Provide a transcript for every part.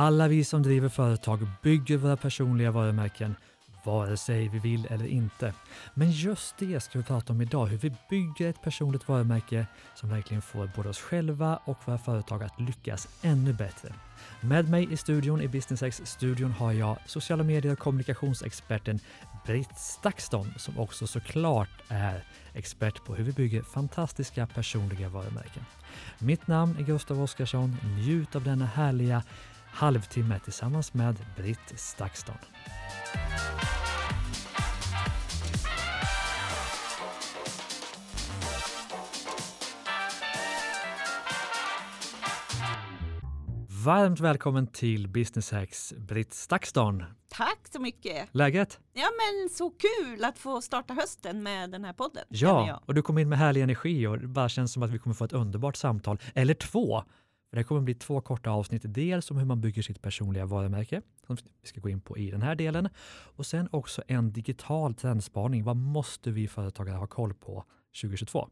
Alla vi som driver företag bygger våra personliga varumärken vare sig vi vill eller inte. Men just det ska vi prata om idag, hur vi bygger ett personligt varumärke som verkligen får både oss själva och våra företag att lyckas ännu bättre. Med mig i studion, i BusinessX-studion, har jag sociala medier och kommunikationsexperten Britt Stakston som också såklart är expert på hur vi bygger fantastiska personliga varumärken. Mitt namn är Gustav Oskarsson. Njut av denna härliga halvtimme tillsammans med Britt Stakston. Varmt välkommen till Business Hacks, Britt Stakston. Tack så mycket. Läget? Ja men så kul att få starta hösten med den här podden. Ja, och du kom in med härlig energi och det bara känns som att vi kommer få ett underbart samtal, eller två. För det kommer bli två korta avsnitt, dels om hur man bygger sitt personliga varumärke, som vi ska gå in på i den här delen, och sen också en digital trendspaning. Vad måste vi företagare ha koll på 2022?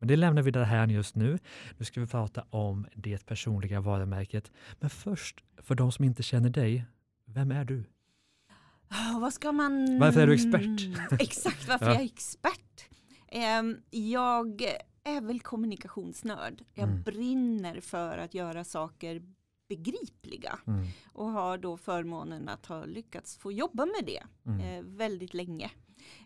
Men det lämnar vi där här just nu. Nu ska vi prata om det personliga varumärket. Men först, för de som inte känner dig, vem är du? Oh, vad ska man... Varför är du expert? Exakt, varför ja. jag är expert? Um, jag är väl kommunikationsnörd. Jag mm. brinner för att göra saker begripliga mm. och har då förmånen att ha lyckats få jobba med det mm. eh, väldigt länge.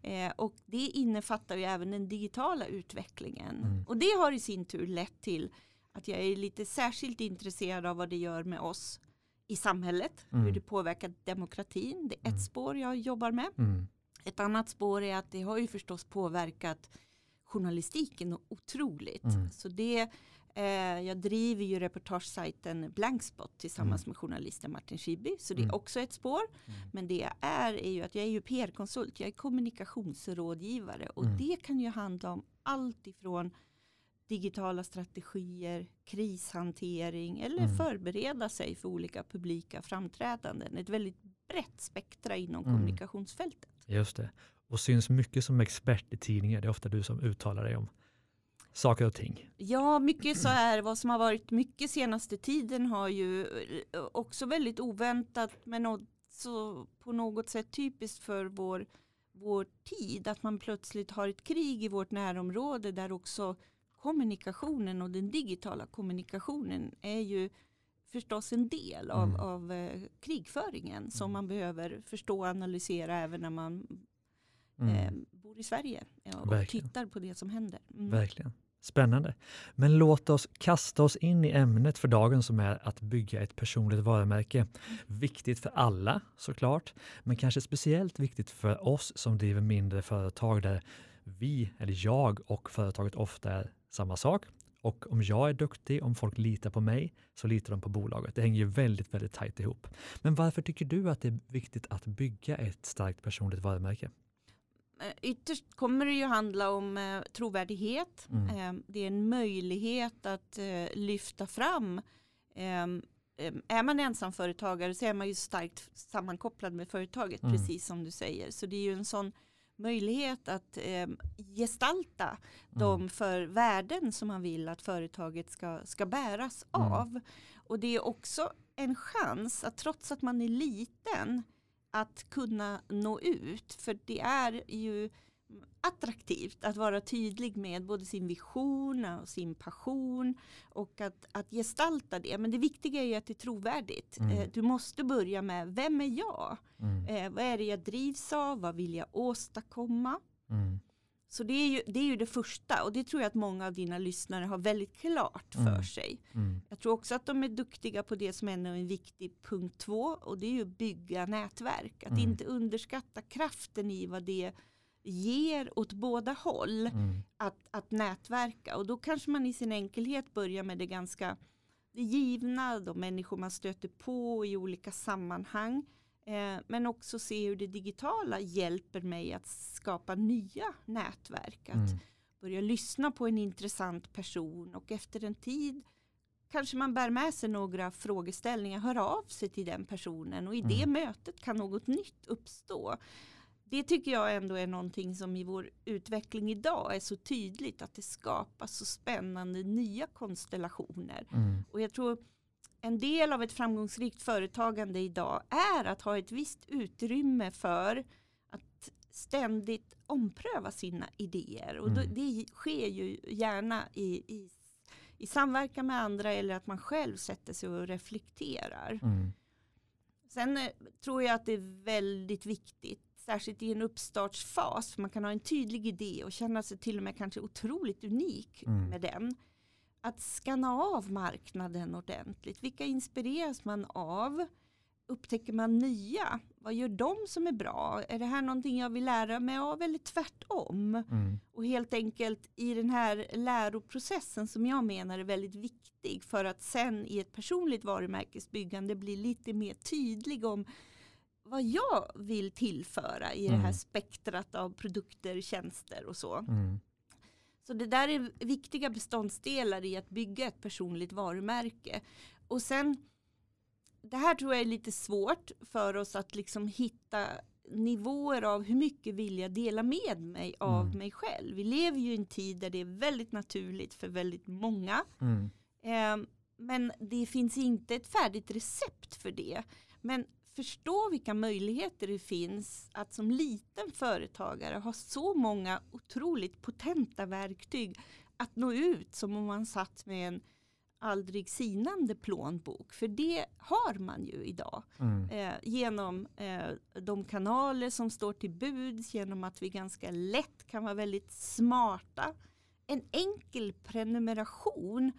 Eh, och det innefattar ju även den digitala utvecklingen. Mm. Och det har i sin tur lett till att jag är lite särskilt intresserad av vad det gör med oss i samhället, mm. hur det påverkar demokratin. Det är ett mm. spår jag jobbar med. Ett annat spår är att det har ju förstås påverkat journalistiken otroligt. Mm. Så det Eh, jag driver ju reportagesajten Blankspot tillsammans mm. med journalisten Martin Schibbye. Så det är mm. också ett spår. Mm. Men det jag är är ju att jag är ju PR-konsult. Jag är kommunikationsrådgivare. Och mm. det kan ju handla om allt ifrån digitala strategier, krishantering eller förbereda sig för olika publika framträdanden. Ett väldigt brett spektra inom mm. kommunikationsfältet. Just det. Och syns mycket som expert i tidningar. Det är ofta du som uttalar dig om saker och ting. Ja, mycket så här, vad som har varit mycket senaste tiden har ju eh, också väldigt oväntat men så på något sätt typiskt för vår, vår tid att man plötsligt har ett krig i vårt närområde där också kommunikationen och den digitala kommunikationen är ju förstås en del av, mm. av eh, krigföringen som mm. man behöver förstå och analysera även när man mm. eh, bor i Sverige och Verkligen. tittar på det som händer. Mm. Verkligen. Spännande. Men låt oss kasta oss in i ämnet för dagen som är att bygga ett personligt varumärke. Viktigt för alla såklart, men kanske speciellt viktigt för oss som driver mindre företag där vi, eller jag och företaget ofta är samma sak. Och om jag är duktig, om folk litar på mig, så litar de på bolaget. Det hänger ju väldigt, väldigt tajt ihop. Men varför tycker du att det är viktigt att bygga ett starkt personligt varumärke? Eh, ytterst kommer det ju handla om eh, trovärdighet. Mm. Eh, det är en möjlighet att eh, lyfta fram. Eh, eh, är man ensamföretagare så är man ju starkt sammankopplad med företaget, mm. precis som du säger. Så det är ju en sån möjlighet att gestalta mm. de för värden som man vill att företaget ska, ska bäras mm. av. Och det är också en chans att trots att man är liten att kunna nå ut. För det är ju attraktivt att vara tydlig med både sin vision och sin passion och att, att gestalta det. Men det viktiga är ju att det är trovärdigt. Mm. Eh, du måste börja med vem är jag? Mm. Eh, vad är det jag drivs av? Vad vill jag åstadkomma? Mm. Så det är, ju, det är ju det första och det tror jag att många av dina lyssnare har väldigt klart för mm. sig. Mm. Jag tror också att de är duktiga på det som är en viktig punkt två och det är ju att bygga nätverk. Att mm. inte underskatta kraften i vad det ger åt båda håll mm. att, att nätverka och då kanske man i sin enkelhet börjar med det ganska det givna, de människor man stöter på i olika sammanhang. Eh, men också se hur det digitala hjälper mig att skapa nya nätverk. Att mm. börja lyssna på en intressant person och efter en tid kanske man bär med sig några frågeställningar, hör av sig till den personen och i mm. det mötet kan något nytt uppstå. Det tycker jag ändå är någonting som i vår utveckling idag är så tydligt att det skapas så spännande nya konstellationer. Mm. Och jag tror en del av ett framgångsrikt företagande idag är att ha ett visst utrymme för att ständigt ompröva sina idéer. Och mm. det sker ju gärna i, i, i samverkan med andra eller att man själv sätter sig och reflekterar. Mm. Sen eh, tror jag att det är väldigt viktigt, särskilt i en uppstartsfas, för man kan ha en tydlig idé och känna sig till och med kanske otroligt unik mm. med den att skanna av marknaden ordentligt. Vilka inspireras man av? Upptäcker man nya? Vad gör de som är bra? Är det här någonting jag vill lära mig av eller tvärtom? Mm. Och helt enkelt i den här läroprocessen som jag menar är väldigt viktig för att sen i ett personligt varumärkesbyggande bli lite mer tydlig om vad jag vill tillföra i mm. det här mm. spektrat av produkter, tjänster och så. Mm. Så det där är viktiga beståndsdelar i att bygga ett personligt varumärke. Och sen, det här tror jag är lite svårt för oss att liksom hitta nivåer av hur mycket vill jag dela med mig av mm. mig själv. Vi lever ju i en tid där det är väldigt naturligt för väldigt många. Mm. Eh, men det finns inte ett färdigt recept för det. Men förstå vilka möjligheter det finns att som liten företagare ha så många otroligt potenta verktyg att nå ut som om man satt med en aldrig sinande plånbok. För det har man ju idag. Mm. Eh, genom eh, de kanaler som står till buds, genom att vi ganska lätt kan vara väldigt smarta. En enkel prenumeration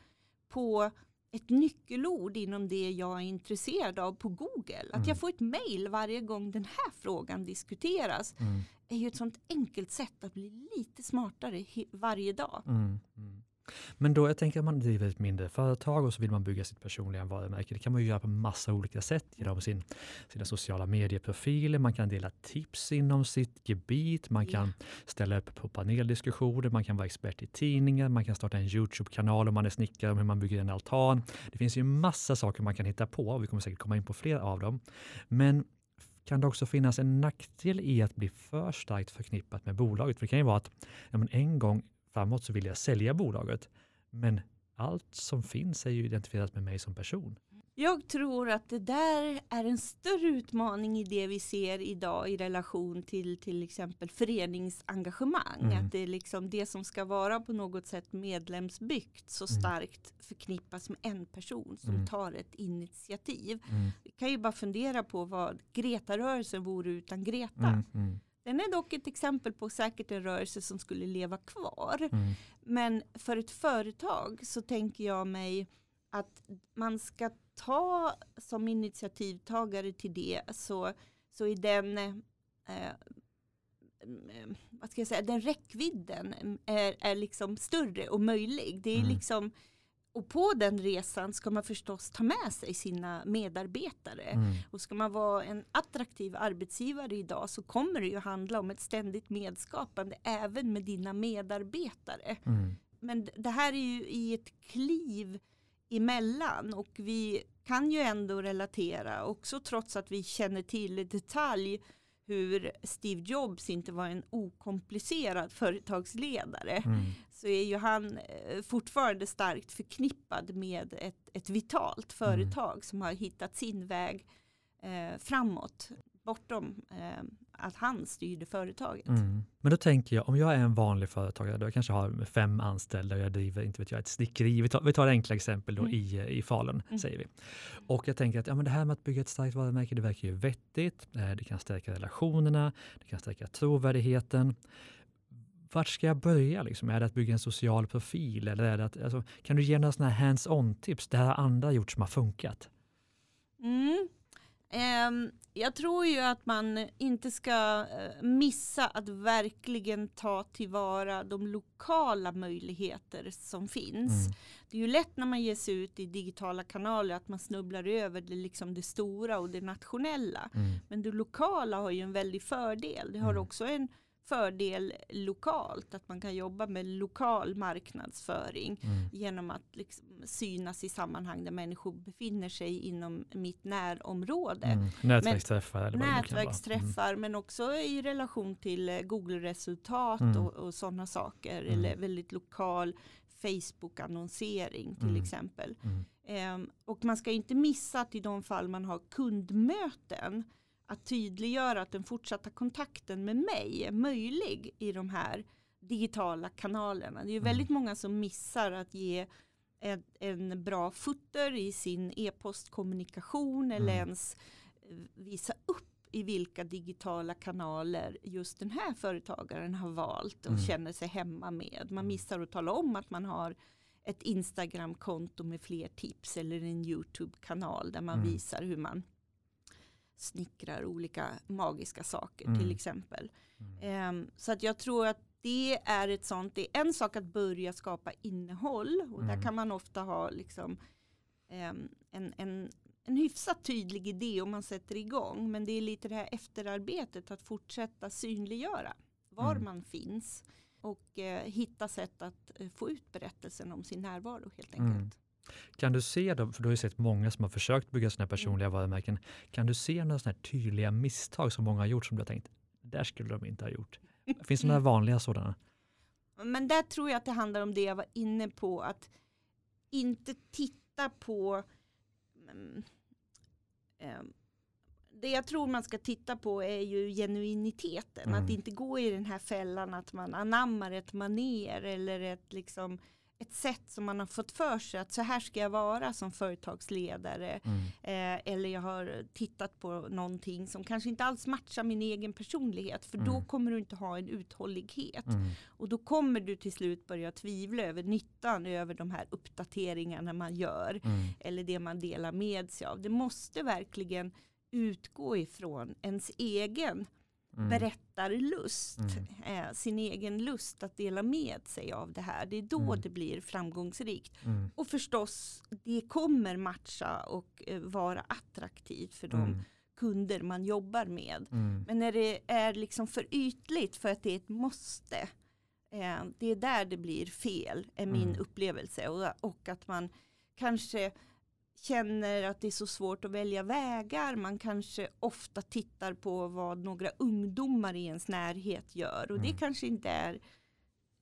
på ett nyckelord inom det jag är intresserad av på Google. Att mm. jag får ett mail varje gång den här frågan diskuteras mm. är ju ett sånt enkelt sätt att bli lite smartare varje dag. Mm. mm. Men då jag tänker att man driver ett mindre företag och så vill man bygga sitt personliga varumärke. Det kan man ju göra på massa olika sätt genom sin, sina sociala medieprofiler. Man kan dela tips inom sitt gebit. Man kan ställa upp på paneldiskussioner. Man kan vara expert i tidningar. Man kan starta en Youtube-kanal om man är snickare om hur man bygger en altan. Det finns ju massa saker man kan hitta på och vi kommer säkert komma in på fler av dem. Men kan det också finnas en nackdel i att bli för starkt förknippat med bolaget? För det kan ju vara att ja, en gång framåt så vill jag sälja bolaget. Men allt som finns är ju identifierat med mig som person. Jag tror att det där är en större utmaning i det vi ser idag i relation till till exempel föreningsengagemang. Mm. Att det är liksom det som ska vara på något sätt medlemsbyggt så mm. starkt mm. förknippas med en person som mm. tar ett initiativ. Mm. Vi kan ju bara fundera på vad Greta-rörelsen vore utan Greta. Mm, mm. Den är dock ett exempel på säkert en rörelse som skulle leva kvar. Mm. Men för ett företag så tänker jag mig att man ska ta som initiativtagare till det så, så är den eh, vad ska jag säga, den räckvidden är, är liksom större och möjlig. Det är mm. liksom och på den resan ska man förstås ta med sig sina medarbetare. Mm. Och ska man vara en attraktiv arbetsgivare idag så kommer det ju handla om ett ständigt medskapande även med dina medarbetare. Mm. Men det här är ju i ett kliv emellan och vi kan ju ändå relatera också trots att vi känner till i detalj hur Steve Jobs inte var en okomplicerad företagsledare mm. så är ju han eh, fortfarande starkt förknippad med ett, ett vitalt företag mm. som har hittat sin väg eh, framåt bortom eh, att han styrde företaget. Mm. Men då tänker jag, om jag är en vanlig företagare, då jag kanske har fem anställda och jag driver, inte vet jag, ett snickeri. Vi tar, vi tar enkla exempel då mm. i, i Falun, mm. säger vi. Och jag tänker att ja, men det här med att bygga ett starkt varumärke, det verkar ju vettigt. Eh, det kan stärka relationerna, det kan stärka trovärdigheten. Vart ska jag börja? Liksom? Är det att bygga en social profil? Eller är det att, alltså, kan du ge några sådana hands-on tips? Det här har andra gjort som har funkat. Mm. Um, jag tror ju att man inte ska eh, missa att verkligen ta tillvara de lokala möjligheter som finns. Mm. Det är ju lätt när man ger sig ut i digitala kanaler att man snubblar över det, liksom det stora och det nationella. Mm. Men det lokala har ju en väldig fördel. Det har mm. också en fördel lokalt. Att man kan jobba med lokal marknadsföring mm. genom att liksom synas i sammanhang där människor befinner sig inom mitt närområde. Mm. Nätverksträffar. Men, nätverksträffar mm. men också i relation till eh, Google-resultat mm. och, och sådana saker. Mm. Eller väldigt lokal Facebook-annonsering till mm. exempel. Ehm, och man ska inte missa att i de fall man har kundmöten att tydliggöra att den fortsatta kontakten med mig är möjlig i de här digitala kanalerna. Det är väldigt många som missar att ge en, en bra futter i sin e-postkommunikation eller Mm. ens eh, visa upp i vilka digitala kanaler just den här företagaren har valt och Mm. känner sig hemma med. Man missar att tala om att man har ett Instagram-konto med fler tips eller en YouTube-kanal där man Mm. visar hur man snickrar olika magiska saker Mm. till exempel. Mm. Ehm, så att jag tror att det är ett sånt, det är en sak att börja skapa innehåll och där Mm. kan man ofta ha liksom ehm, en, en, en hyfsat tydlig idé om man sätter igång. Men det är lite det här efterarbetet att fortsätta synliggöra var Mm. man finns och eh, hitta sätt att eh, få ut berättelsen om sin närvaro helt Mm. enkelt. Kan du se, då, för du har ju sett många som har försökt bygga Mm. sina personliga varumärken, kan du se några sådana här tydliga misstag som många har gjort som du har tänkt, där skulle de inte ha gjort? Finns det några vanliga sådana? Men där tror jag att det handlar om det jag var inne på. Att inte titta på mm, ehm, det jag tror man ska titta på är ju genuiniteten. Mm. Att inte gå i den här fällan att man anammar ett maner eller ett, liksom, ett sätt som man har fått för sig att så här ska jag vara som företagsledare. Mm. Eh, eller jag har tittat på någonting som kanske inte alls matchar min egen personlighet. För då Mm. kommer du inte ha en uthållighet. Mm. Och då kommer du till slut börja tvivla över nyttan över de här uppdateringarna man gör. Mm. Eller det man delar med sig av. Det måste verkligen utgå ifrån ens egen Mm. berättarlust. Mm. Eh, sin egen lust att dela med sig av det här. Det är då Mm. det blir framgångsrikt. Mm. Och förstås, det kommer matcha och eh, vara attraktivt för de Mm. kunder man jobbar med. Mm. Men när det är liksom för ytligt för att det är ett måste. Eh, det är där det blir fel, är min Mm. upplevelse. Och, och att man kanske känner att det är så svårt att välja vägar. Man kanske ofta tittar på vad några ungdomar i ens närhet gör. Och det Mm. kanske inte är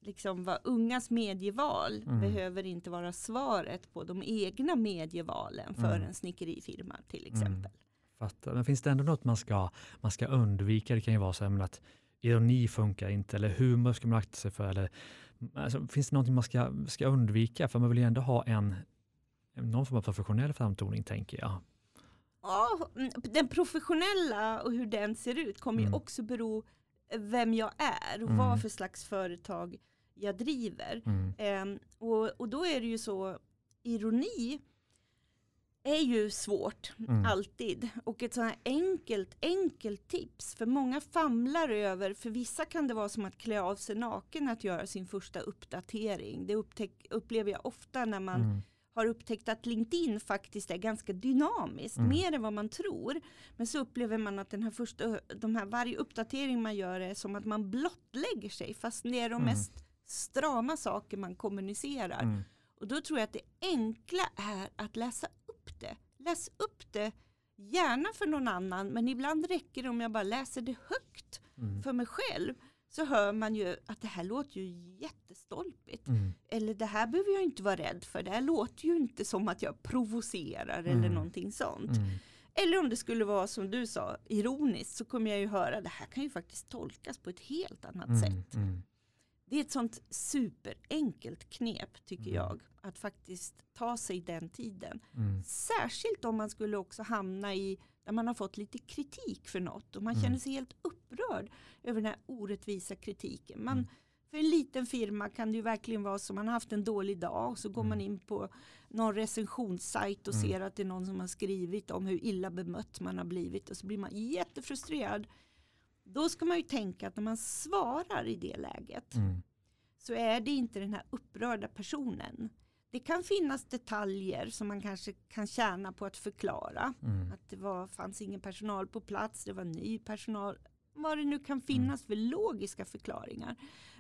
liksom vad ungas medieval Mm. behöver inte vara svaret på de egna medievalen för Mm. en snickerifirma till exempel. Fattar. Men finns det ändå något man ska, man ska undvika? Det kan ju vara så här, men att ironi funkar inte eller humor ska man akta sig för. Eller, alltså, finns det någonting man ska, ska undvika? För man vill ju ändå ha en, någon form av professionell framtoning tänker jag. Ja, mm, den professionella och hur den ser ut kommer Mm. ju också bero vem jag är och Mm. vad för slags företag jag driver. Mm. Ehm, och, och då är det ju så, ironi är ju svårt, Mm. alltid. Och ett sånt här enkelt, enkelt tips, för många famlar över, för vissa kan det vara som att klä av sig naken att göra sin första uppdatering. Det upptäck, upplever jag ofta när man Mm. Har upptäckt att LinkedIn faktiskt är ganska dynamiskt, Mm. mer än vad man tror. Men så upplever man att den här första, de här, varje uppdatering man gör är som att man blottlägger sig, fast det är de Mm. mest strama saker man kommunicerar. Mm. Och då tror jag att det enkla är att läsa upp det. Läs upp det, gärna för någon annan, men ibland räcker det om jag bara läser det högt Mm. för mig själv. Så hör man ju att det här låter ju jättestolpigt. Mm. Eller det här behöver jag inte vara rädd för. Det här låter ju inte som att jag provocerar eller Mm. någonting sånt. Mm. Eller om det skulle vara som du sa, ironiskt, så kommer jag ju höra det här kan ju faktiskt tolkas på ett helt annat Mm. sätt. Mm. Det är ett sånt superenkelt knep tycker Mm. jag. Att faktiskt ta sig den tiden. Särskilt om man skulle också hamna i där man har fått lite kritik för något. Och man Mm. känner sig helt upprörd över den här orättvisa kritiken. Man, Mm. För en liten firma kan det ju verkligen vara som man har haft en dålig dag och så går man Mm. in på någon recensionssajt och Mm. ser att det är någon som har skrivit om hur illa bemött man har blivit och så blir man jättefrustrerad. Då ska man ju tänka att när man svarar i det läget Mm. så är det inte den här upprörda personen. Det kan finnas detaljer som man kanske kan tjäna på att förklara. Mm. Att det var, fanns ingen personal på plats, det var ny personal. Vad det nu kan finnas för logiska förklaringar.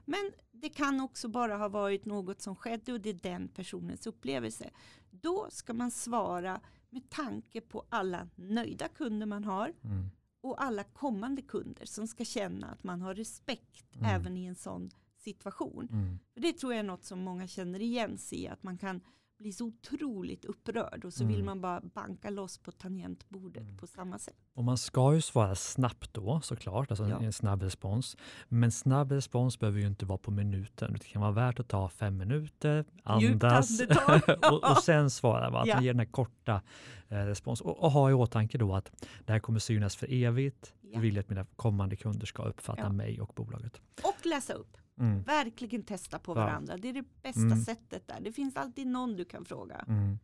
Men det kan också bara ha varit något som skedde och det är den personens upplevelse. Då ska man svara med tanke på alla nöjda kunder man har Mm. och alla kommande kunder som ska känna att man har respekt Mm. även i en sån situation. Mm. För det tror jag är något som många känner igen sig i, att man kan blir så otroligt upprörd och så Mm. vill man bara banka loss på tangentbordet Mm. på samma sätt. Och man ska ju svara snabbt då såklart, alltså Ja. en snabb respons. Men snabb respons behöver ju inte vara på minuten. Det kan vara värt att ta fem minuter, andas och, och sen svara. Va? Att Ja. man ger den här korta eh, respons. Och, och ha i åtanke då att det här kommer synas för evigt. Ja. Vill att mina kommande kunder ska uppfatta Ja. mig och bolaget. Och läsa upp. Mm. Verkligen testa på Ja. varandra. Det är det bästa Mm. sättet där. Det finns alltid någon du kan fråga. Mm.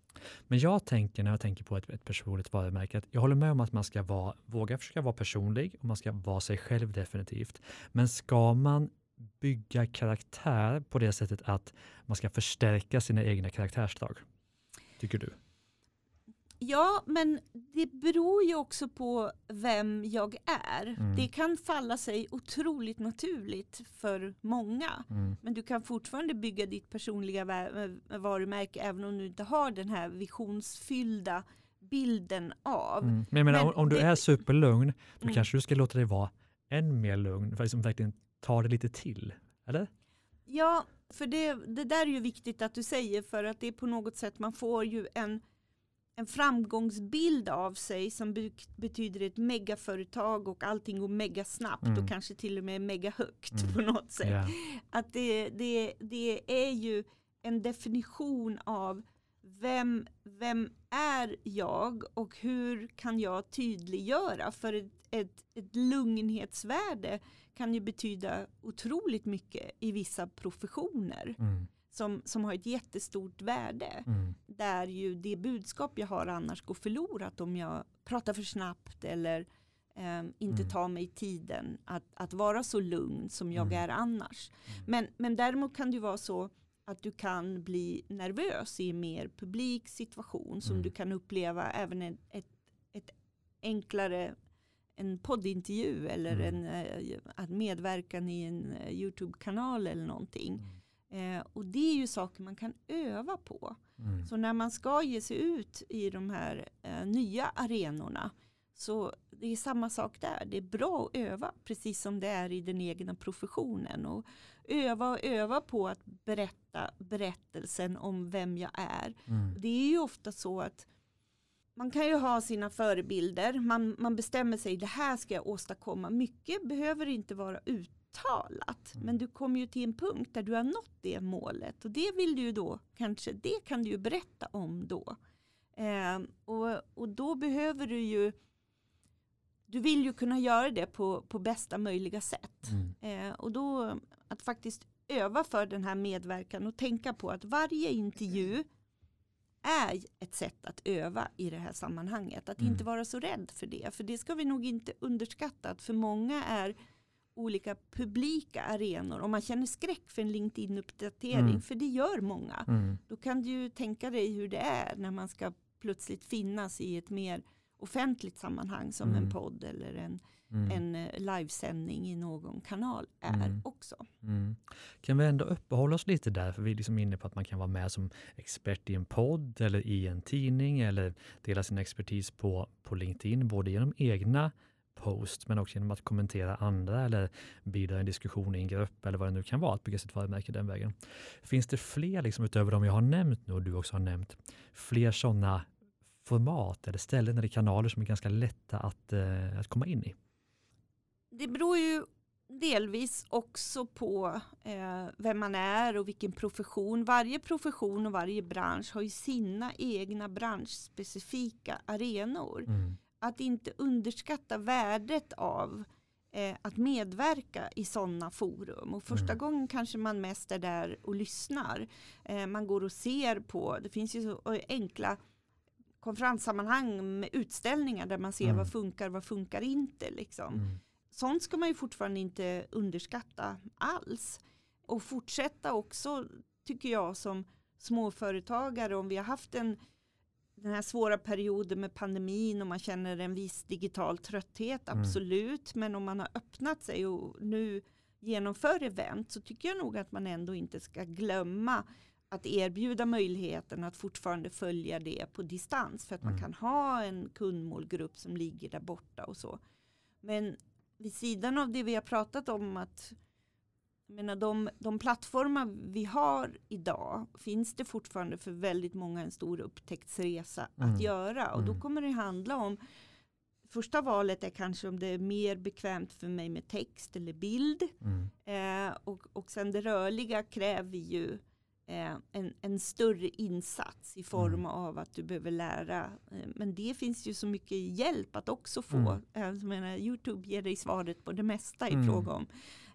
Men jag tänker när jag tänker på ett, ett personligt varumärke att jag håller med om att man ska vara, våga försöka vara personlig och man ska vara sig själv definitivt. Men ska man bygga karaktär på det sättet att man ska förstärka sina egna karaktärsdrag? Tycker du? Ja, men det beror ju också på vem jag är. Mm. Det kan falla sig otroligt naturligt för många. Mm. Men du kan fortfarande bygga ditt personliga varumärke även om du inte har den här visionsfyllda bilden av. Mm. Men jag menar, Men om, om du det- är superlugn, då Mm. kanske du ska låta dig vara än mer lugn, för att liksom verkligen ta det lite till. Eller? Ja, för det, det där är ju viktigt att du säger för att det är på något sätt man får ju en, en framgångsbild av sig som be, betyder ett megaföretag och allting går mega snabbt Mm. och kanske till och med mega högt Mm. på något sätt. Ja. Att det, det, det är ju en definition av vem, vem är jag och hur kan jag tydliggöra? För ett, ett, ett lugnhetsvärde kan ju betyda otroligt mycket i vissa professioner Mm. Som, som har ett jättestort värde. Mm. Där ju det budskap jag har annars går förlorat om jag pratar för snabbt eller eh, inte Mm. tar mig tiden att, att vara så lugn som jag Mm. är annars. Mm. Men, men däremot kan det vara så att du kan bli nervös i en mer publik situation som Mm. du kan uppleva även ett, ett, ett enklare en poddintervju eller Mm. en eh, att medverkan i en eh, YouTube-kanal eller någonting. Eh, och det är ju saker man kan öva på. Mm. Så när man ska ge sig ut i de här eh, nya arenorna så det är samma sak där. Det är bra att öva precis som det är i den egna professionen. Och öva och öva på att berätta berättelsen om vem jag är. Mm. Det är ju ofta så att man kan ju ha sina förebilder. Man, man bestämmer sig, det här ska jag åstadkomma. Mycket behöver inte vara uttalat. Mm. Men du kommer ju till en punkt där du har nått det målet. Och det vill du då kanske, det kan du ju berätta om då. Eh, och, och då behöver du ju, du vill ju kunna göra det på, på bästa möjliga sätt. Mm. Eh, och då att faktiskt öva för den här medverkan och tänka på att varje intervju är ett sätt att öva i det här sammanhanget. Att Mm. inte vara så rädd för det. För det ska vi nog inte underskatta. Att för många är olika publika arenor. Om man känner skräck för en LinkedIn-uppdatering, Mm. för det gör många. Mm. Då kan du ju tänka dig hur det är när man ska plötsligt finnas i ett mer offentligt sammanhang som Mm. en podd eller en, Mm. en eh, livesändning i någon kanal är Mm. också. Mm. Kan vi ändå uppehålla oss lite där, för vi är liksom inne på att man kan vara med som expert i en podd eller i en tidning eller dela sin expertis på, på LinkedIn, både genom egna post men också genom att kommentera andra eller bidra i en diskussion i en grupp eller vad det nu kan vara, att bygga sitt varumärke den vägen. Finns det fler, liksom, utöver de jag har nämnt nu och du också har nämnt, fler sådana format eller ställen eller kanaler som är ganska lätta att, eh, att komma in i? Det beror ju delvis också på eh, vem man är och vilken profession. Varje profession och varje bransch har ju sina egna branschspecifika arenor. Mm. Att inte underskatta värdet av eh, att medverka i sådana forum. Och första Mm. gången kanske man mest är där och lyssnar. Eh, man går och ser på, det finns ju så enkla konferenssammanhang med utställningar där man ser Mm. vad funkar, vad funkar inte. Liksom Mm. sånt ska man ju fortfarande inte underskatta alls. Och fortsätta också, tycker jag, som småföretagare, om vi har haft en, den här svåra perioden med pandemin och man känner en viss digital trötthet, Mm. absolut. Men om man har öppnat sig och nu genomför event så tycker jag nog att man ändå inte ska glömma att erbjuda möjligheten att fortfarande följa det på distans för att man Mm. kan ha en kundmålgrupp som ligger där borta och så. Men vid sidan av det vi har pratat om att menar, de, de plattformar vi har idag finns det fortfarande för väldigt många en stor upptäcktsresa Mm. att göra. Och då Mm. kommer det handla om Första valet är kanske om det är mer bekvämt för mig med text eller bild. Mm. Eh, och, och sen det rörliga kräver ju eh, en, en större insats i form Mm. av att du behöver lära. Eh, men det finns ju så mycket hjälp att också få. Mm. Eh, jag menar, Youtube ger dig svaret på det mesta i Mm. fråga om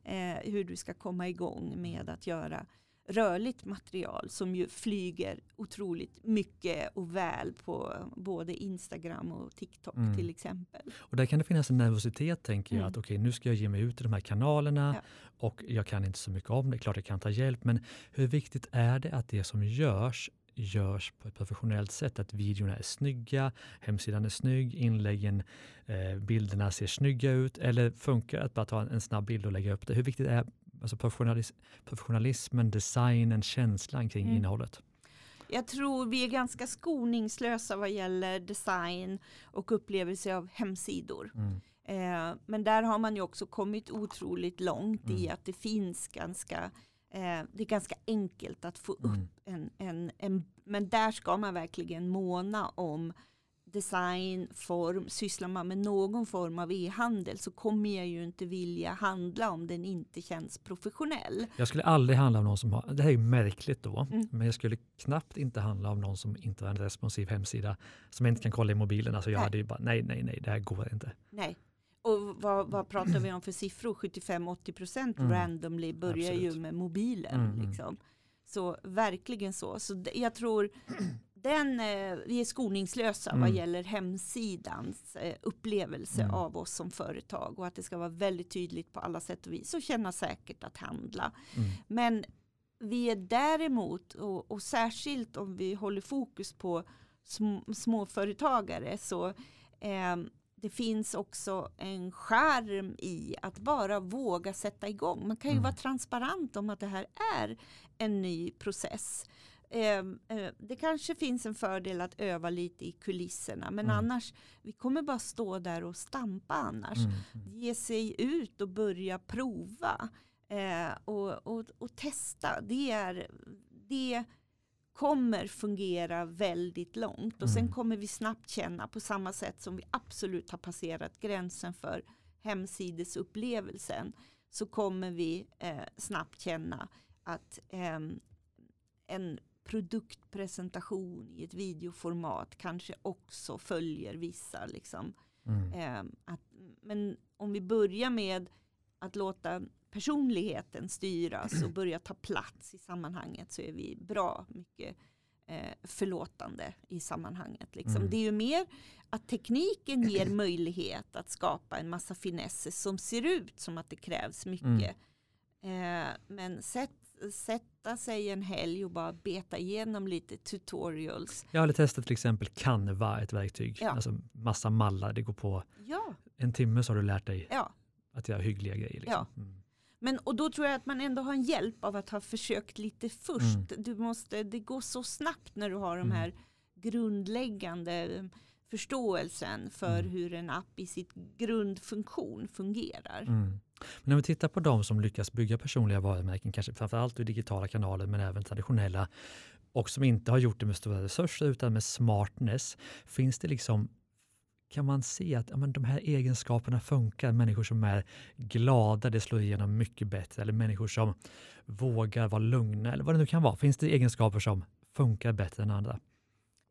eh, hur du ska komma igång med att göra rörligt material som ju flyger otroligt mycket och väl på både Instagram och TikTok Mm. till exempel. Och där kan det finnas en nervositet tänker jag Mm. att okej nu ska jag ge mig ut i de här kanalerna Ja. och jag kan inte så mycket om det, klart jag kan ta hjälp men hur viktigt är det att det som görs görs på ett professionellt sätt, att videorna är snygga, hemsidan är snygg, inläggen, eh, bilderna ser snygga ut eller funkar att bara ta en, snabb bild och lägga upp det? Hur viktigt är alltså professionalis professionalismen, designen, känslan kring Mm. innehållet? Jag tror vi är ganska skoningslösa vad gäller design och upplevelse av hemsidor. Mm. Eh, men där har man ju också kommit otroligt långt i Mm. att det finns ganska eh, det är ganska enkelt att få upp Mm. en, en, en, men där ska man verkligen måna om design, form, sysslar man med någon form av e-handel så kommer jag ju inte vilja handla om den inte känns professionell. Jag skulle aldrig handla om någon som har, det här är märkligt då, Mm. men jag skulle knappt inte handla om någon som inte har en responsiv hemsida som inte kan kolla i mobilen. Alltså jag Nej. hade ju bara, nej, nej, nej, det här går inte. Nej. Och vad, vad pratar vi om för siffror? 75-80% Mm. randomly börjar Absolut. ju med mobilen. Mm, mm. Liksom. Så verkligen så. Så jag tror den, eh, vi är skoningslösa vad Mm. gäller hemsidans eh, upplevelse Mm. av oss som företag och att det ska vara väldigt tydligt på alla sätt och vis och känna säkert att handla. Mm. Men vi är däremot, och, och särskilt om vi håller fokus på sm, småföretagare, så eh, det finns också en skärm i att bara våga sätta igång. Man kan ju Mm. vara transparent om att det här är en ny process. Eh, eh, det kanske finns en fördel att öva lite i kulisserna, men Mm. annars, vi kommer bara stå där och stampa annars Mm. ge sig ut och börja prova eh, och, och, och testa. Det, är, det kommer fungera väldigt långt och sen Mm. kommer vi snabbt känna på samma sätt som vi absolut har passerat gränsen för hemsidesupplevelsen så kommer vi eh, snabbt känna att ehm, en produktpresentation i ett videoformat kanske också följer vissa liksom, Mm. Eh, att, men om vi börjar med att låta personligheten styras och börja ta plats i sammanhanget så är vi bra mycket eh, förlåtande i sammanhanget. Liksom. Mm. Det är ju mer att tekniken ger möjlighet att skapa en massa finesser som ser ut som att det krävs mycket. Eh, men sätt, sätta sig en helg och bara beta igenom lite tutorials. Jag har testat till exempel Canva, ett verktyg. Ja. Alltså massa mallar, det går på Ja, en timme så har du lärt dig ja. att göra hyggliga grejer. Liksom. Mm. Men, och då tror jag att man ändå har en hjälp av att ha försökt lite först. Mm. Du måste, det går så snabbt när du har de Mm. här grundläggande förståelsen för Mm. hur en app i sitt grundfunktion fungerar. Mm. Men om vi tittar på de som lyckas bygga personliga varumärken, kanske framförallt i digitala kanaler men även traditionella och som inte har gjort det med stora resurser utan med smartness. Finns det liksom kan man se att ja, men de här egenskaperna funkar? Människor som är glada, det slår igenom mycket bättre. Eller människor som vågar vara lugna eller vad det nu kan vara. Finns det egenskaper som funkar bättre än andra?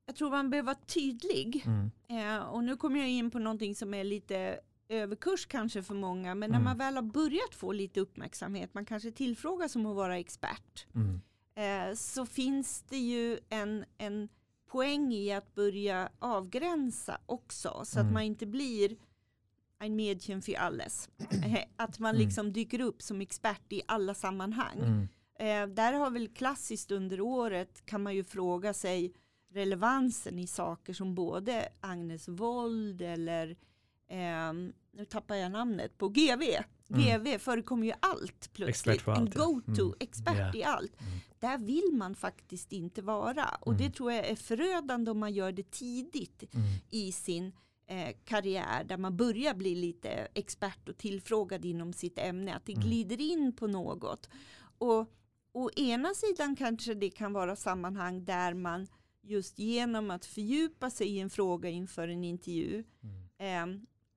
Jag tror man behöver vara tydlig. Mm. Eh, och nu kommer jag in på någonting som är lite överkurs kanske för många. Men när Mm. man väl har börjat få lite uppmärksamhet, man kanske tillfrågas om att vara expert. Mm. eh, så finns det ju en, en poäng i att börja avgränsa också. Så Mm. att man inte blir en Mädchen för alles. Eh, att man Mm. liksom dyker upp som expert i alla sammanhang. Mm. Eh, där har väl klassiskt under året kan man ju fråga sig relevansen i saker som både Agnes Wold eller ehm, nu tappar jag namnet på GV. Mm. Förekommer ju allt plötsligt. En allt, ja. go-to, Mm. expert Ja. i allt. Mm. Där vill man faktiskt inte vara. Och det Mm. tror jag är förödande om man gör det tidigt Mm. i sin eh, karriär där man börjar bli lite expert och tillfrågad inom sitt ämne, att det Mm. glider in på något. Och å ena sidan kanske det kan vara sammanhang där man just genom att fördjupa sig i en fråga inför en intervju eh,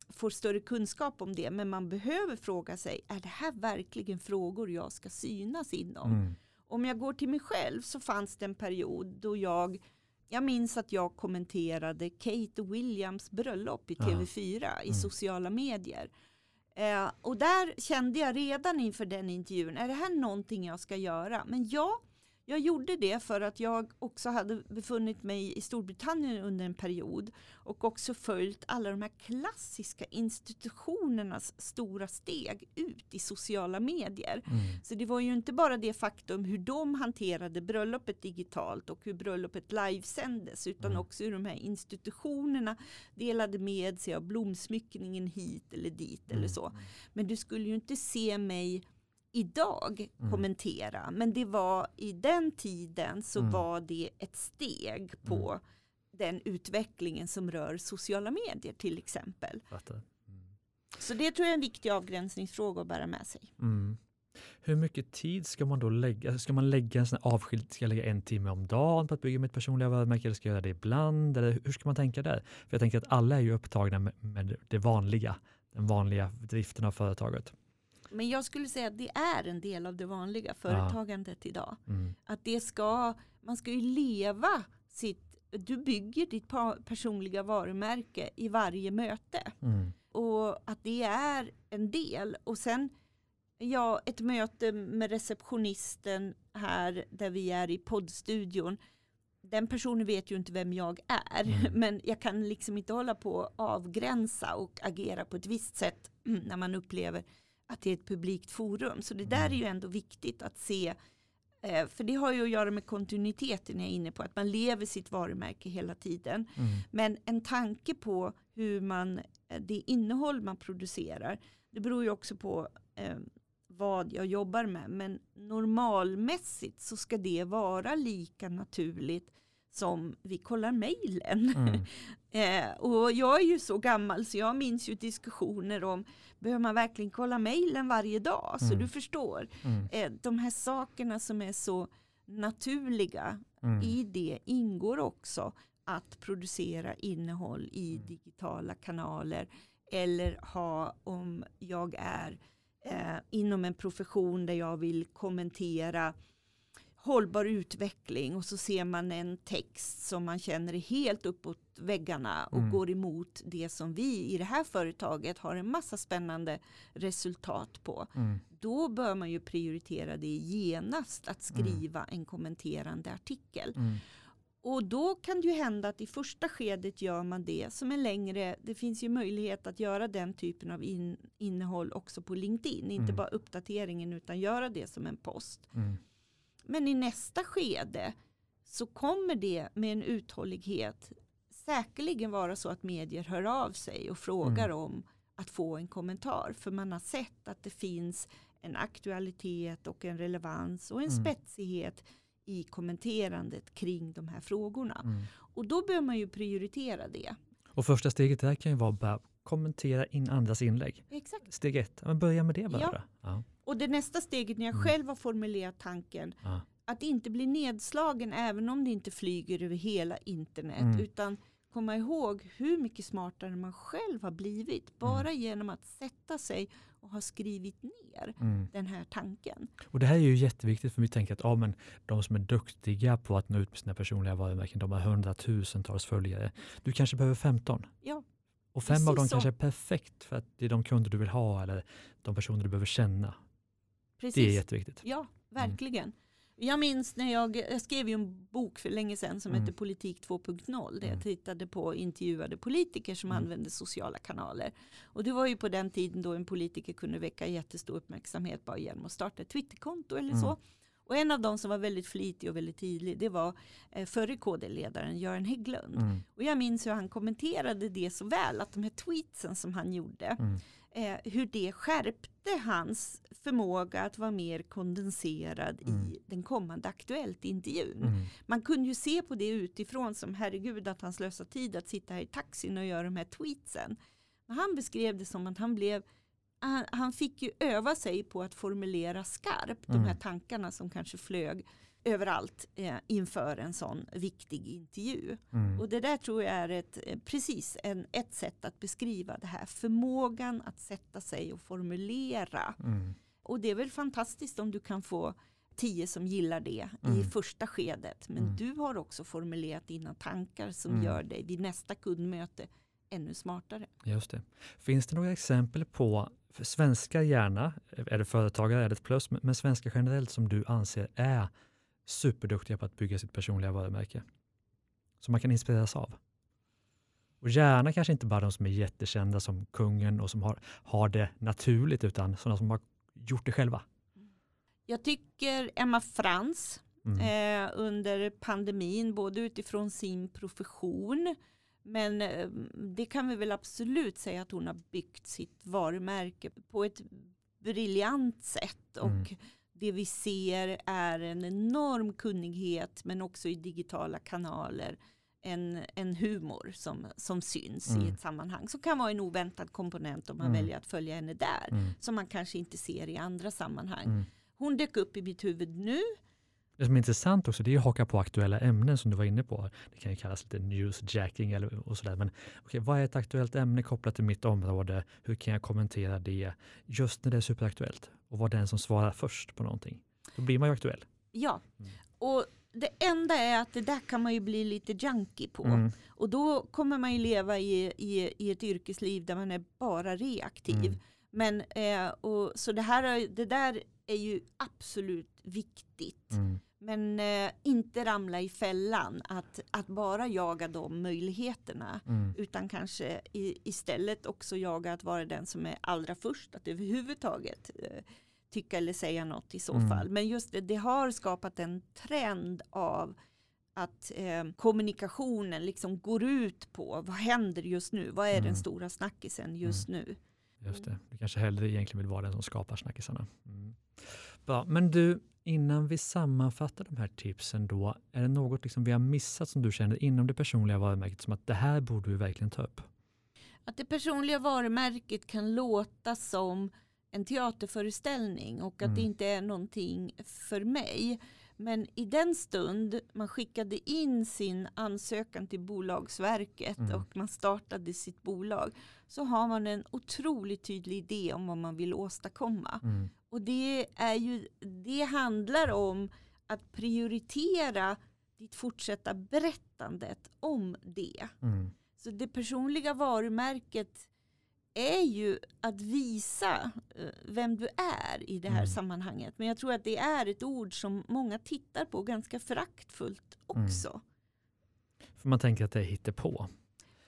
får större kunskap om det. Men man behöver fråga sig, är det här verkligen frågor jag ska synas inom? Mm. Om jag går till mig själv så fanns det en period då jag jag minns att jag kommenterade Kate Williams bröllop i Ja. TV4 i Mm. sociala medier. Eh, och där kände jag redan inför den intervjun, är det här någonting jag ska göra? Men ja, jag gjorde det för att jag också hade befunnit mig i Storbritannien under en period och också följt alla de här klassiska institutionernas stora steg ut i sociala medier. Mm. Så det var ju inte bara det faktum hur de hanterade bröllopet digitalt och hur bröllopet livesändes utan Mm. också hur de här institutionerna delade med sig av blomsmyckningen hit eller dit eller Mm. så. Men du skulle ju inte se mig idag Mm. kommentera. Men det var i den tiden så Mm. var det ett steg på den utvecklingen som rör sociala medier till exempel. Mm. Så det tror jag är en viktig avgränsningsfråga att bära med sig. Mm. Hur mycket tid ska man då lägga? Ska man lägga en sån avskild, ska jag lägga en timme om dagen på att bygga mitt personliga varumärke eller ska jag göra det ibland? Eller hur ska man tänka där? För jag tänker att alla är ju upptagna med, med det vanliga, den vanliga driften av företaget. Men jag skulle säga att det är en del av det vanliga företagandet idag. Mm. Att det ska, man ska ju leva sitt, du bygger ditt personliga varumärke i varje möte. Mm. Och att det är en del. Och sen, ja, ett möte med receptionisten här där vi är i poddstudion. Den personen vet ju inte vem jag är. Mm. Men jag kan liksom inte hålla på att avgränsa och agera på ett visst sätt när man upplever att det är ett publikt forum. Så det där är ju ändå viktigt att se. eh, För det har ju att göra med kontinuiteten jag är inne på. Att man lever sitt varumärke hela tiden. Mm. Men en tanke på hur man, eh, det innehåll man producerar, det beror ju också på eh, vad jag jobbar med. Men normalmässigt så ska det vara lika naturligt som vi kollar mejlen. Mm. Eh, och jag är ju så gammal så jag minns ju diskussioner om behöver man verkligen kolla mejlen varje dag? Så Mm. du förstår, Mm. eh, de här sakerna som är så naturliga Mm. i det ingår också att producera innehåll i digitala kanaler eller ha om jag är eh, inom en profession där jag vill kommentera hållbar utveckling och så ser man en text som man känner är helt uppåt väggarna och Mm. går emot det som vi i det här företaget har en massa spännande resultat på Mm. då bör man ju prioritera det genast att skriva en kommenterande artikel. Mm. Och då kan det ju hända att i första skedet gör man det som är längre. Det finns ju möjlighet att göra den typen av in, innehåll också på LinkedIn. Inte Mm. bara uppdateringen utan göra det som en post. Men i nästa skede så kommer det med en uthållighet säkerligen vara så att medier hör av sig och frågar Mm. om att få en kommentar. För man har sett att det finns en aktualitet och en relevans och en Mm. spetsighet i kommenterandet kring de här frågorna. Mm. Och då bör man ju prioritera det. Och första steget där kan ju vara att kommentera in andras inlägg. Exakt. Steg ett, men börja med det bara. Ja. Ja. Och det nästa steget när jag Mm. själv har formulerat tanken Ja. att inte bli nedslagen även om det inte flyger över hela internet Mm. utan komma ihåg hur mycket smartare man själv har blivit bara genom att sätta sig och ha skrivit ner Mm. den här tanken. Och det här är ju jätteviktigt för vi tänker att ja, men de som är duktiga på att nå ut med sina personliga varumärken, de har hundratusentals följare. Du kanske behöver 15. Ja, Och fem av Precis dem så. kanske är perfekt för att det är de kunder du vill ha eller de personer du behöver känna. precis. Det är jätteviktigt. Ja, verkligen. Jag minns när jag, jag skrev en bok för länge sedan som Mm. hette Politik 2.0 där Mm. jag tittade på intervjuade politiker som Mm. använde sociala kanaler. Och det var ju på den tiden då en politiker kunde väcka jättestor uppmärksamhet bara genom att starta ett Twitterkonto eller Mm. så. Och en av dem som var väldigt flitig och väldigt tydlig det var eh, förre KD-ledaren Göran Hägglund. Mm. Och jag minns hur han kommenterade det så väl, att de här tweetsen som han gjorde, Mm. eh, hur det skärpte hans förmåga att vara mer kondenserad Mm. i den kommande Aktuellt-intervjun. Mm. Man kunde ju se på det utifrån som herregud att han slösar tid att sitta här i taxin och göra de här tweetsen. Men han beskrev det som att han blev han, han fick ju öva sig på att formulera skarpt de här Mm. tankarna som kanske flög överallt eh, inför en sån viktig intervju. Mm. Och det där tror jag är ett, eh, precis en, ett sätt att beskriva det här. Förmågan att sätta sig och formulera. Mm. Och det är väl fantastiskt om du kan få tio som gillar det i Mm. första skedet. Men Mm. du har också formulerat dina tankar som Mm. gör dig vid nästa kundmöte ännu smartare. Just det. Finns det några exempel på för svenskar gärna, är det företagare är det ett plus, men men svenskar generellt som du anser är superduktiga på att bygga sitt personliga varumärke? Som man kan inspireras av? Och gärna kanske inte bara de som är jättekända som kungen och som har, har det naturligt utan sådana som har gjort det själva. Jag tycker Emma Frans Mm. eh, under pandemin, både utifrån sin profession, men eh, det kan vi väl absolut säga att hon har byggt sitt varumärke på ett briljant sätt. Och Mm. det vi ser är en enorm kunnighet, men också i digitala kanaler. En, en humor som, som syns Mm. i ett sammanhang. Som kan vara en oväntad komponent om man Mm. väljer att följa henne där. Mm. Som man kanske inte ser i andra sammanhang. Mm. Hon dök upp i mitt huvud nu. Det som är intressant också det är att haka på aktuella ämnen som du var inne på. Det kan ju kallas lite newsjacking eller och sådär. Men okej, vad är ett aktuellt ämne kopplat till mitt område? Hur kan jag kommentera det just när det är superaktuellt? Och vara den som svarar först på någonting. Då blir man ju aktuell. Ja, Mm. och det enda är att det där kan man ju bli lite junkie på. Mm. Och då kommer man ju leva i, i, i ett yrkesliv där man är bara reaktiv. Mm. Men, eh, och, så det, här, är- det där är ju absolut viktigt. Mm. Men eh, inte ramla i fällan att, att bara jaga de möjligheterna. Mm. Utan kanske i, istället också jaga att vara den som är allra först att överhuvudtaget eh, tycka eller säga något i så Mm. fall. Men just det, det har skapat en trend av att eh, kommunikationen liksom går ut på vad händer just nu? Vad är Mm. den stora snackisen just nu? Just det. Du kanske hellre egentligen vill vara den som skapar snackisarna. Bra. Men du, innan vi sammanfattar de här tipsen då, är det något liksom vi har missat som du känner inom det personliga varumärket som att det här borde vi verkligen ta upp? Att det personliga varumärket kan låta som en teaterföreställning och att Mm. det inte är någonting för mig. Men i den stund man skickade in sin ansökan till Bolagsverket Mm. och man startade sitt bolag så har man en otroligt tydlig idé om vad man vill åstadkomma. Mm. Och det, är ju, det handlar om att prioritera ditt fortsatta berättandet om det. Mm. Så det personliga varumärket är ju att visa eh, vem du är i det här Mm. sammanhanget. Men jag tror att det är ett ord som många tittar på ganska föraktfullt Mm. också. För man tänker att det är hittepå.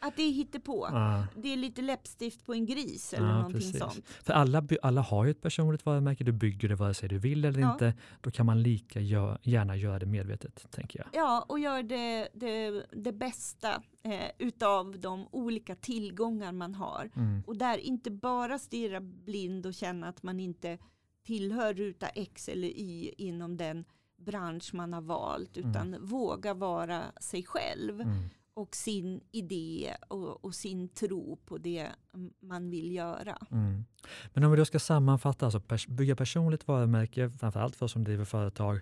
Att det är hittepå. Ja. Det är lite läppstift på en gris eller Ja, någonting precis. sånt. För alla, alla har ju ett personligt varumärke, du bygger det vare sig du vill eller Ja. inte. Då kan man lika gör, gärna göra det medvetet, tänker jag. Ja, och gör det, det, det bästa eh, utav de olika tillgångar man har. Mm. Och där inte bara stirra blind och känna att man inte tillhör ruta X eller Y inom den bransch man har valt. Utan våga vara sig själv Mm och sin idé och, och sin tro på det man vill göra. Mm. Men om vi då ska sammanfatta, alltså pers- bygga personligt varumärke, framförallt för oss som driver företag.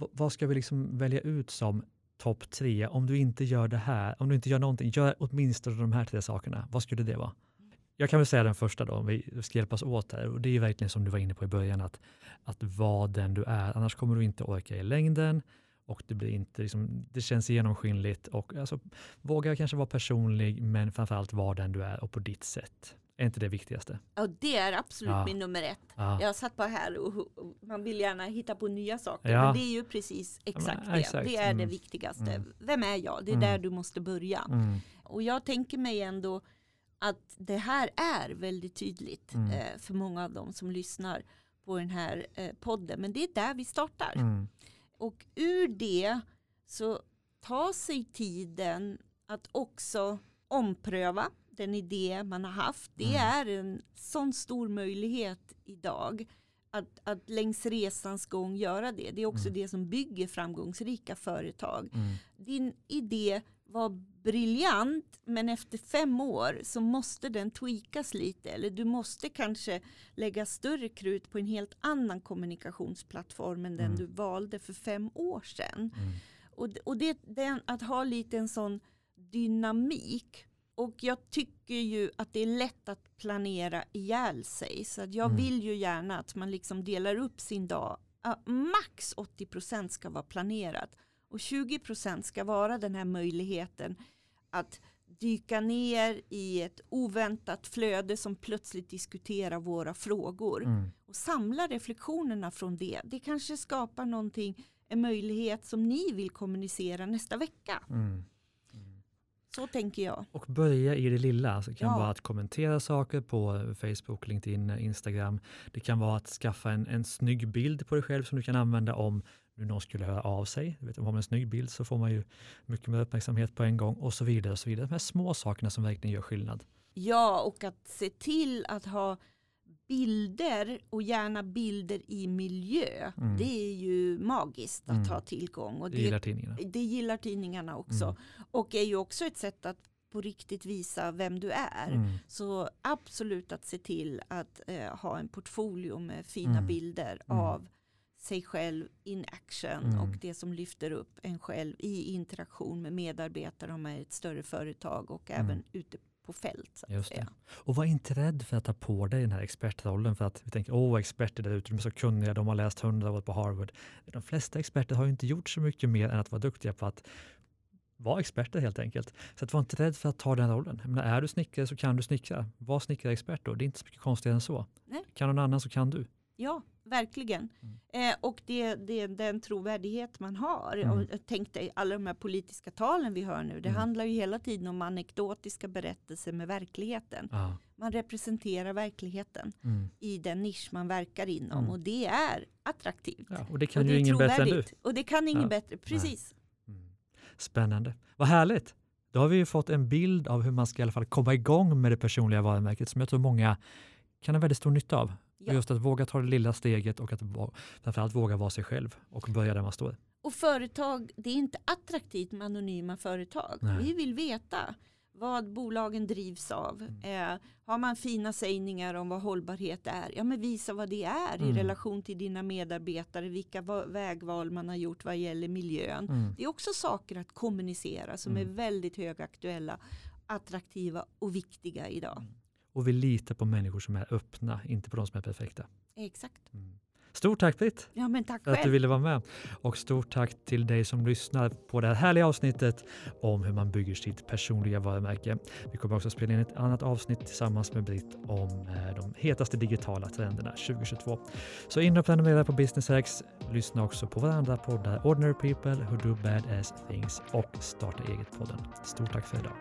V- vad ska vi liksom välja ut som topp tre? Om du inte gör det här, om du inte gör någonting, gör åtminstone de här tre sakerna. Vad skulle det vara? Jag kan väl säga den första då, om vi ska hjälpas åt här. Och det är ju verkligen som du var inne på i början, att, att vara den du är. Annars kommer du inte orka i längden och det, blir inte, liksom, det känns genomskinligt. Och, alltså, våga kanske vara personlig, men framförallt vara den du är och på ditt sätt. Är inte det viktigaste? Och det är absolut Ja. min nummer ett. Ja. Jag satt bara här och och man vill gärna hitta på nya saker. Ja. Men det är ju precis exakt men, det. exakt. Det är det Mm. viktigaste. Mm. Vem är jag? Det är Mm. där du måste börja. Mm. Och jag tänker mig ändå att det här är väldigt tydligt Mm. eh, för många av dem som lyssnar på den här eh, podden. Men det är där vi startar. Och ur det så ta sig tiden att också ompröva den idé man har haft. Det Mm. är en sån stor möjlighet idag att, att längs resans gång göra det. Det är också Mm. det som bygger framgångsrika företag. Mm. Din idé var briljant men efter fem år så måste den tweakas lite eller du måste kanske lägga större krut på en helt annan kommunikationsplattform än den Mm. du valde för fem år sedan. Mm. Och, och det, den, att ha lite en sån dynamik. Och jag tycker ju att det är lätt att planera ihjäl sig. Så att jag Mm. vill ju gärna att man liksom delar upp sin dag. Ja, max 80% ska vara planerat. Och 20% ska vara den här möjligheten att dyka ner i ett oväntat flöde som plötsligt diskuterar våra frågor Mm. och samla reflektionerna från det. Det kanske skapar någonting, en möjlighet som ni vill kommunicera nästa vecka. Mm. Så tänker jag. Och börja i det lilla. Alltså det kan Ja. vara att kommentera saker på Facebook, LinkedIn, Instagram. Det kan vara att skaffa en, en snygg bild på dig själv som du kan använda om nu någon skulle höra av sig. Du vet, om man har en snygg bild så får man ju mycket mer uppmärksamhet på en gång och så vidare. Och så vidare. De här små sakerna som verkligen gör skillnad. Ja, och att se till att ha bilder och gärna bilder i miljö. Mm. Det är ju magiskt att Mm. ha tillgång. Och Det det, gillar tidningarna. det gillar tidningarna också. Mm. Och är ju också ett sätt att på riktigt visa vem du är. Mm. Så absolut att se till att eh, ha en portfolio med fina Mm. bilder Mm. av sig själv in action Mm. och det som lyfter upp en själv i interaktion med medarbetare om man är ett större företag och Mm. även ute på fält. Just. Och var inte rädd för att ta på dig den här expertrollen för att vi tänker, åh experter där ute, de är så kunniga, de har läst hundra år på Harvard. De flesta experter har ju inte gjort så mycket mer än att vara duktiga på att vara experter helt enkelt. Så att var inte rädd för att ta den rollen. Jag menar, är du snickare så kan du snickra. Var snickarexpert då, det är inte så mycket konstigare än så. Nej. Kan någon annan så kan du. Ja, verkligen. Mm. Eh, och det, det den trovärdighet man har. Mm. Och jag tänkte alla de här politiska talen vi hör nu, det Mm. handlar ju hela tiden om anekdotiska berättelser med verkligheten. Ja. Man representerar verkligheten Mm. i den nisch man verkar inom Mm. och det är attraktivt. Ja, och det kan och det ju är ingen bättre än du. Och det kan ingen Ja. bättre, precis. Mm. Spännande. Vad härligt. Då har vi ju fått en bild av hur man ska i alla fall komma igång med det personliga varumärket som jag tror många kan ha väldigt stor nytta av. Ja. Just att våga ta det lilla steget och att framförallt våga vara sig själv och börja där man står. Och företag, det är inte attraktivt med anonyma företag. Nej. Vi vill veta vad bolagen drivs av. Mm. Eh, har man fina sägningar om vad hållbarhet är, ja men visa vad det är Mm. i relation till dina medarbetare, vilka va- vägval man har gjort vad gäller miljön. Mm. Det är också saker att kommunicera som Mm. är väldigt högaktuella, attraktiva och viktiga idag. Och vi litar på människor som är öppna, inte på de som är perfekta. Exakt. Mm. Stort tack Britt Ja men tack för att du själv. ville vara med. Och stort tack till dig som lyssnar på det här härliga avsnittet om hur man bygger sitt personliga varumärke. Vi kommer också spela in ett annat avsnitt tillsammans med Britt om eh, de hetaste digitala trenderna 2022. Så in och prenumerera på Business X. Lyssna också på våra andra poddar Ordinary People, Who Do Badass Things och Starta Eget-podden. Stort tack för idag.